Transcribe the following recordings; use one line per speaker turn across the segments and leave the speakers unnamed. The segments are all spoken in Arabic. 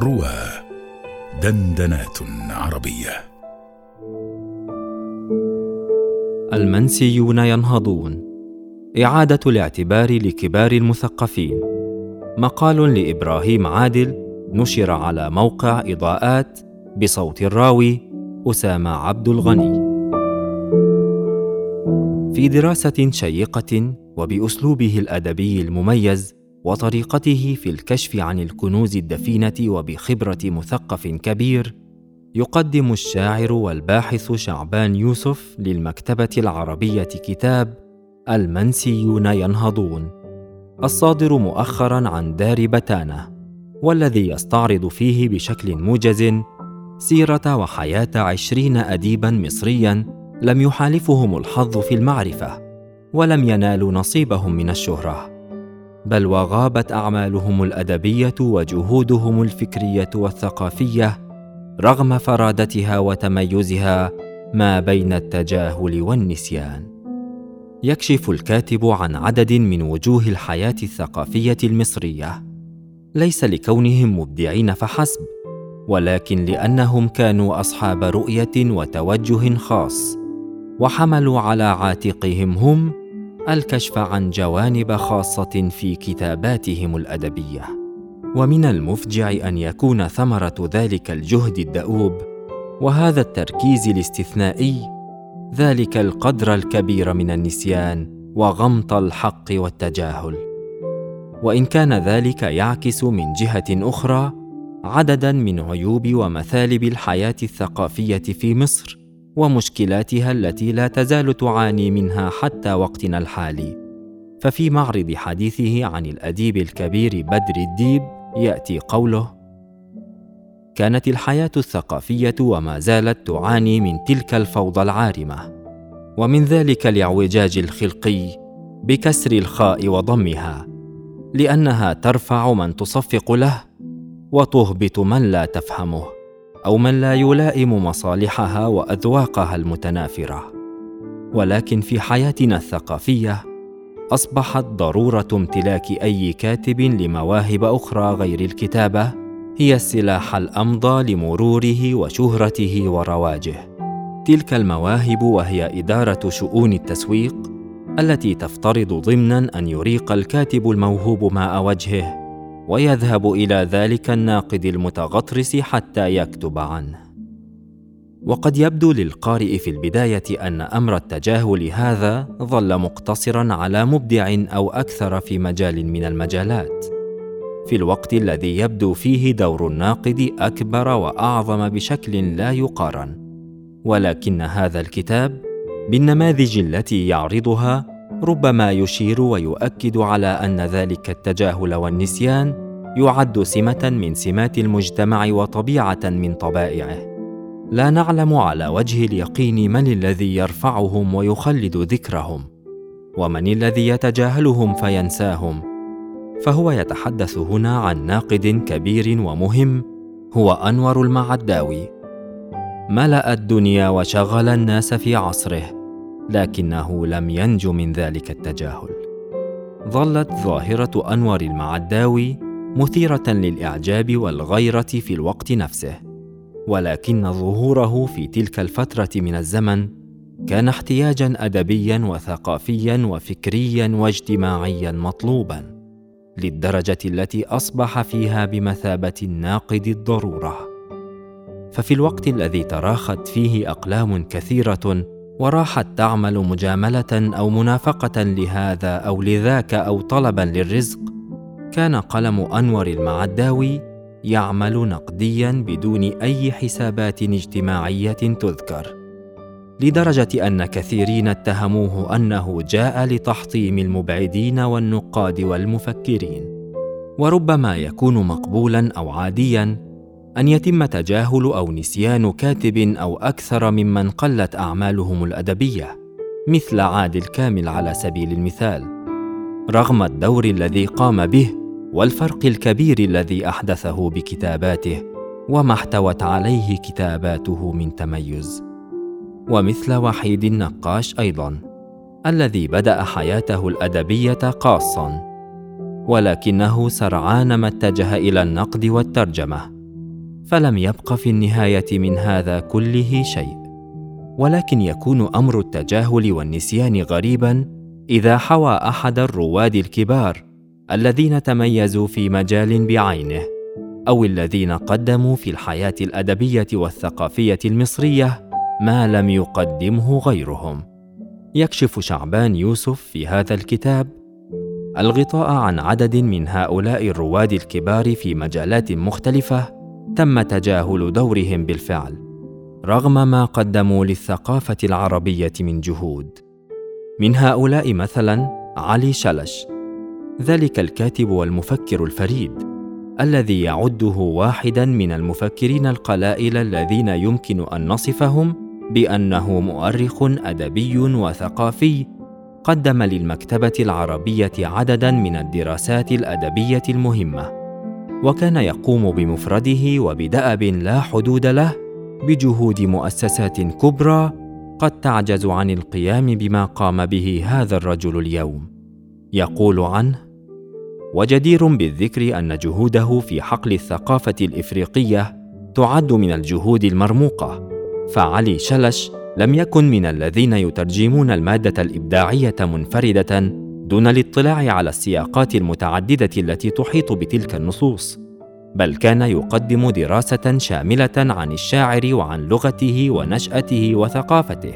روى دندنات عربية.
المنسيون ينهضون. إعادة الاعتبار لكبار المثقفين. مقال لإبراهيم عادل نشر على موقع إضاءات بصوت الراوي أسامة عبد الغني. في دراسة شيقة وبأسلوبه الأدبي المميز وطريقته في الكشف عن الكنوز الدفينة وبخبرة مثقف كبير يقدم الشاعر والباحث شعبان يوسف للمكتبة العربية كتاب المنسيون ينهضون. الصادر مؤخرا عن دار بتانة والذي يستعرض فيه بشكل موجز سيرة وحياة عشرين اديبا مصريا لم يحالفهم الحظ في المعرفة ولم ينالوا نصيبهم من الشهرة. بل وغابت أعمالهم الأدبية وجهودهم الفكرية والثقافية رغم فرادتها وتميزها ما بين التجاهل والنسيان. يكشف الكاتب عن عدد من وجوه الحياة الثقافية المصرية. ليس لكونهم مبدعين فحسب ولكن لأنهم كانوا أصحاب رؤية وتوجه خاص وحملوا على عاتقهم هم الكشف عن جوانب خاصة في كتاباتهم الأدبية. ومن المفجع أن يكون ثمرة ذلك الجهد الدؤوب وهذا التركيز الاستثنائي ذلك القدر الكبير من النسيان وغمط الحق والتجاهل. وإن كان ذلك يعكس من جهة أخرى عددا من عيوب ومثالب الحياة الثقافية في مصر. ومشكلاتها التي لا تزال تعاني منها حتى وقتنا الحالي. ففي معرض حديثه عن الأديب الكبير بدر الديب يأتي قوله كانت الحياة الثقافية وما زالت تعاني من تلك الفوضى العارمة ومن ذلك الاعوجاج الخلقي بكسر الخاء وضمها لأنها ترفع من تصفق له وتهبط من لا تفهمه. أو من لا يلائم مصالحها وأذواقها المتنافرة. ولكن في حياتنا الثقافية أصبحت ضرورة امتلاك أي كاتب لمواهب أخرى غير الكتابة هي السلاح الأمضى لمروره وشهرته ورواجه. تلك المواهب وهي إدارة شؤون التسويق التي تفترض ضمنا أن يريق الكاتب الموهوب ماء وجهه. ويذهب إلى ذلك الناقد المتغطرس حتى يكتب عنه. وقد يبدو للقارئ في البداية أن أمر التجاهل هذا ظل مقتصرا على مبدع أو أكثر في مجال من المجالات. في الوقت الذي يبدو فيه دور الناقد أكبر وأعظم بشكل لا يقارن. ولكن هذا الكتاب بالنماذج التي يعرضها ربما يشير ويؤكد على أن ذلك التجاهل والنسيان يعد سمة من سمات المجتمع وطبيعة من طبائعه. لا نعلم على وجه اليقين من الذي يرفعهم ويخلد ذكرهم ومن الذي يتجاهلهم فينساهم. فهو يتحدث هنا عن ناقد كبير ومهم هو أنور المعداوي. ملأ الدنيا وشغل الناس في عصره. لكنه لم ينج من ذلك التجاهل. ظلت ظاهرة أنور المعداوي مثيرة للإعجاب والغيرة في الوقت نفسه ولكن ظهوره في تلك الفترة من الزمن كان احتياجا ادبيا وثقافيا وفكريا واجتماعيا مطلوبا للدرجة التي أصبح فيها بمثابة الناقد الضرورة. ففي الوقت الذي تراخت فيه أقلام كثيرة وراحت تعمل مجاملة أو منافقة لهذا أو لذاك أو طلبا للرزق. كان قلم أنور المعداوي يعمل نقديا بدون أي حسابات اجتماعية تذكر لدرجة أن كثيرين اتهموه أنه جاء لتحطيم المبعدين والنقاد والمفكرين وربما يكون مقبولا أو عاديا أن يتم تجاهل أو نسيان كاتب أو أكثر ممن قلت أعمالهم الأدبية مثل عادل كامل على سبيل المثال. رغم الدور الذي قام به والفرق الكبير الذي أحدثه بكتاباته وما احتوت عليه كتاباته من تميز. ومثل وحيد النقاش أيضا الذي بدأ حياته الأدبية قاصا ولكنه سرعان ما اتجه إلى النقد والترجمة. فلم يبق في النهاية من هذا كله شيء ولكن يكون أمر التجاهل والنسيان غريبا إذا حوى أحد الرواد الكبار الذين تميزوا في مجال بعينه أو الذين قدموا في الحياة الأدبية والثقافية المصرية ما لم يقدمه غيرهم. يكشف شعبان يوسف في هذا الكتاب الغطاء عن عدد من هؤلاء الرواد الكبار في مجالات مختلفة تم تجاهل دورهم بالفعل رغم ما قدموا للثقافة العربية من جهود. من هؤلاء مثلا علي شلش ذلك الكاتب والمفكر الفريد الذي يعده واحدا من المفكرين القلائل الذين يمكن أن نصفهم بأنه مؤرخ أدبي وثقافي قدم للمكتبة العربية عددا من الدراسات الأدبية المهمة. وكان يقوم بمفرده وبدأب لا حدود له بجهود مؤسسات كبرى قد تعجز عن القيام بما قام به هذا الرجل اليوم. يقول عنه وجدير بالذكر أن جهوده في حقل الثقافة الإفريقية تعد من الجهود المرموقة فعلي شلش لم يكن من الذين يترجمون المادة الإبداعية منفردة دون الاطلاع على السياقات المتعددة التي تحيط بتلك النصوص بل كان يقدم دراسة شاملة عن الشاعر وعن لغته ونشأته وثقافته.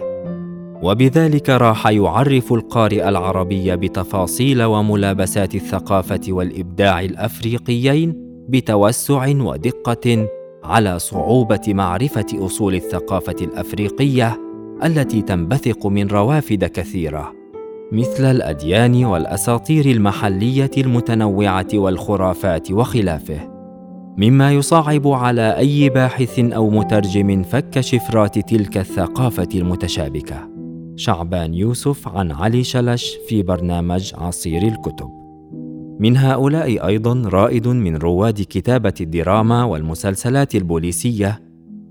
وبذلك راح يعرف القارئ العربي بتفاصيل وملابسات الثقافة والإبداع الأفريقيين بتوسع ودقة على صعوبة معرفة أصول الثقافة الأفريقية التي تنبثق من روافد كثيرة. مثل الأديان والأساطير المحلية المتنوعة والخرافات وخلافه مما يصعب على أي باحث أو مترجم فك شفرات تلك الثقافة المتشابكة. شعبان يوسف عن علي شلش في برنامج عصير الكتب. من هؤلاء أيضا رائد من رواد كتابة الدراما والمسلسلات البوليسية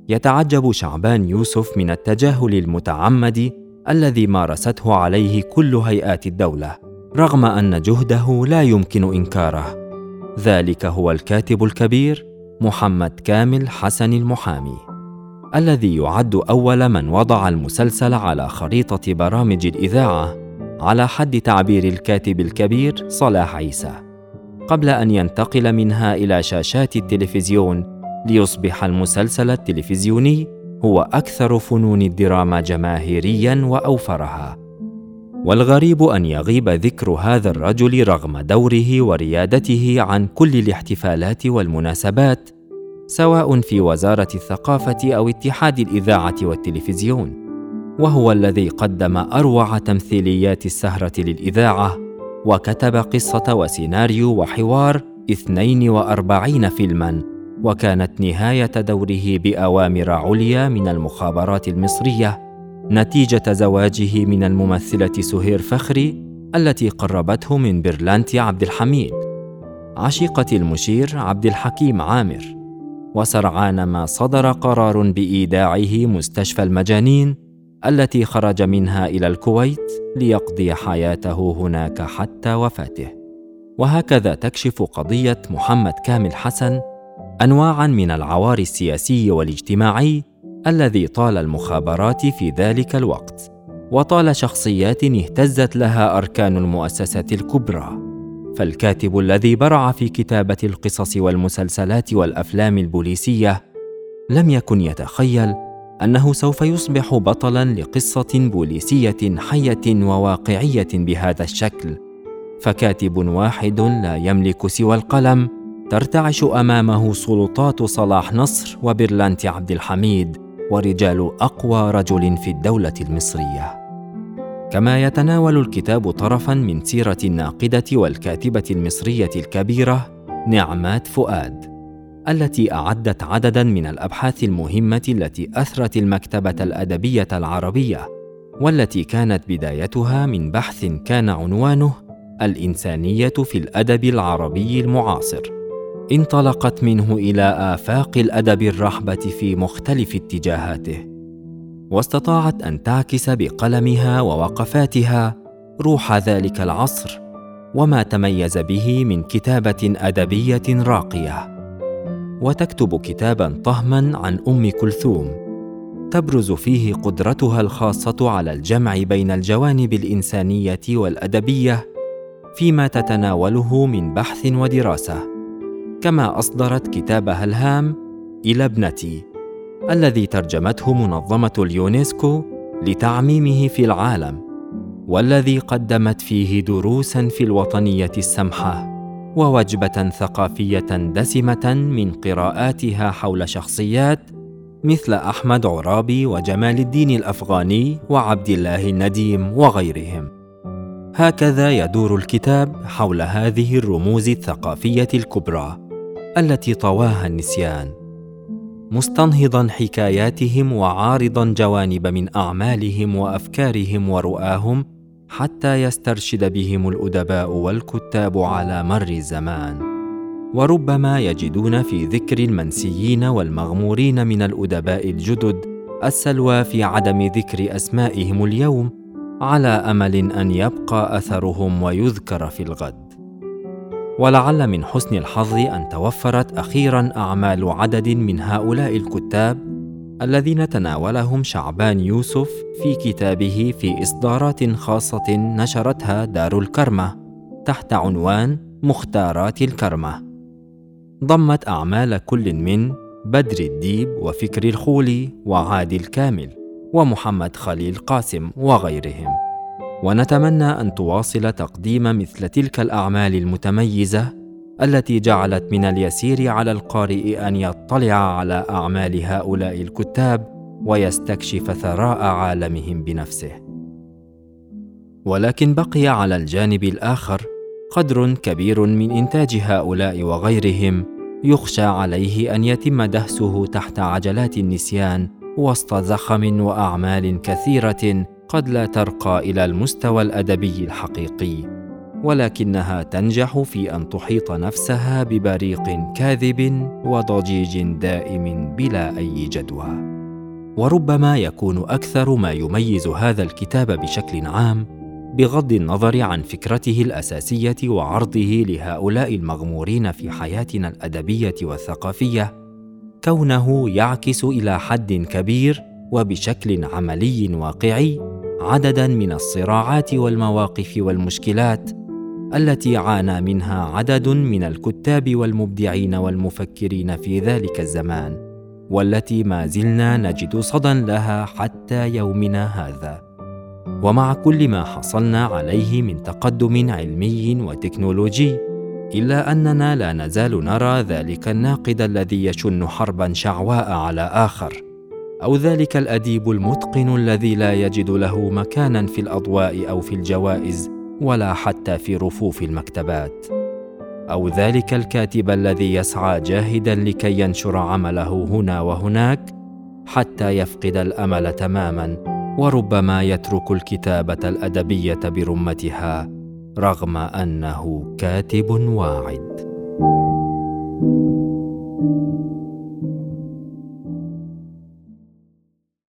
يتعجب شعبان يوسف من التجاهل المتعمد الذي مارسته عليه كل هيئات الدولة رغم أن جهده لا يمكن إنكاره. ذلك هو الكاتب الكبير محمد كامل حسن المحامي الذي يعد أول من وضع المسلسل على خريطة برامج الإذاعة على حد تعبير الكاتب الكبير صلاح عيسى. قبل أن ينتقل منها إلى شاشات التلفزيون ليصبح المسلسل التلفزيوني هو أكثر فنون الدراما جماهيريا وأوفرها. والغريب أن يغيب ذكر هذا الرجل رغم دوره وريادته عن كل الاحتفالات والمناسبات سواء في وزارة الثقافة أو اتحاد الإذاعة والتلفزيون. وهو الذي قدم أروع تمثيليات السهرة للإذاعة وكتب قصة وسيناريو وحوار 42 فيلما. وكانت نهاية دوره بأوامر عليا من المخابرات المصرية نتيجة زواجه من الممثلة سهير فخري التي قربته من برلانتي عبد الحميد. عشيقة المشير عبد الحكيم عامر وسرعان ما صدر قرار بإيداعه مستشفى المجانين التي خرج منها إلى الكويت ليقضي حياته هناك حتى وفاته. وهكذا تكشف قضية محمد كامل حسن أنواعا من العوار السياسي والاجتماعي الذي طال المخابرات في ذلك الوقت وطال شخصيات اهتزت لها أركان المؤسسات الكبرى. فالكاتب الذي برع في كتابة القصص والمسلسلات والأفلام البوليسية لم يكن يتخيل أنه سوف يصبح بطلا لقصة بوليسية حية وواقعية بهذا الشكل. فكاتب واحد لا يملك سوى القلم ترتعش أمامه سلطات صلاح نصر وبرلانت عبد الحميد ورجال أقوى رجل في الدولة المصرية. كما يتناول الكتاب طرفا من سيرة الناقدة والكاتبة المصرية الكبيرة نعمات فؤاد التي أعدت عددا من الأبحاث المهمة التي أثرت المكتبة الأدبية العربية والتي كانت بدايتها من بحث كان عنوانه الإنسانية في الأدب العربي المعاصر. انطلقت منه إلى آفاق الأدب الرحبه في مختلف اتجاهاته واستطاعت أن تعكس بقلمها ووقفاتها روح ذلك العصر وما تميز به من كتابة أدبية راقية. وتكتب كتابا طهما عن أم كلثوم تبرز فيه قدرتها الخاصة على الجمع بين الجوانب الإنسانية والأدبية فيما تتناوله من بحث ودراسة. كما أصدرت كتابها الهام إلى ابنتي الذي ترجمته منظمة اليونسكو لتعميمه في العالم والذي قدمت فيه دروسا في الوطنية السمحة ووجبة ثقافية دسمة من قراءاتها حول شخصيات مثل أحمد عرابي وجمال الدين الأفغاني وعبد الله النديم وغيرهم. هكذا يدور الكتاب حول هذه الرموز الثقافية الكبرى. التي طواها النسيان مستنهضا حكاياتهم وعارضا جوانب من أعمالهم وأفكارهم ورؤاهم حتى يسترشد بهم الأدباء والكتاب على مر الزمان. وربما يجدون في ذكر المنسيين والمغمورين من الأدباء الجدد السلوى في عدم ذكر أسمائهم اليوم على أمل أن يبقى أثرهم ويذكر في الغد. ولعل من حسن الحظ أن توفرت أخيرا أعمال عدد من هؤلاء الكتاب الذين تناولهم شعبان يوسف في كتابه في إصدارات خاصة نشرتها دار الكرمة تحت عنوان مختارات الكرمة. ضمت أعمال كل من بدر الديب وفكر الخولي وعادل كامل ومحمد خليل قاسم وغيرهم. ونتمنى أن تواصل تقديم مثل تلك الأعمال المتميزة التي جعلت من اليسير على القارئ أن يطلع على أعمال هؤلاء الكتاب ويستكشف ثراء عالمهم بنفسه. ولكن بقي على الجانب الآخر قدر كبير من إنتاج هؤلاء وغيرهم يخشى عليه أن يتم دهسه تحت عجلات النسيان وسط زخم وأعمال كثيرة قد لا ترقى إلى المستوى الأدبي الحقيقي ولكنها تنجح في أن تحيط نفسها ببريق كاذب وضجيج دائم بلا أي جدوى. وربما يكون أكثر ما يميز هذا الكتاب بشكل عام بغض النظر عن فكرته الأساسية وعرضه لهؤلاء المغمورين في حياتنا الأدبية والثقافية كونه يعكس إلى حد كبير وبشكل عملي واقعي عددا من الصراعات والمواقف والمشكلات التي عانى منها عدد من الكتاب والمبدعين والمفكرين في ذلك الزمان والتي ما زلنا نجد صدى لها حتى يومنا هذا. ومع كل ما حصلنا عليه من تقدم علمي وتكنولوجي إلا أننا لا نزال نرى ذلك الناقد الذي يشن حربا شعواء على آخر. أو ذلك الأديب المتقن الذي لا يجد له مكانا في الأضواء أو في الجوائز ولا حتى في رفوف المكتبات. أو ذلك الكاتب الذي يسعى جاهدا لكي ينشر عمله هنا وهناك حتى يفقد الأمل تماما وربما يترك الكتابة الأدبية برمتها رغم أنه كاتب واعد.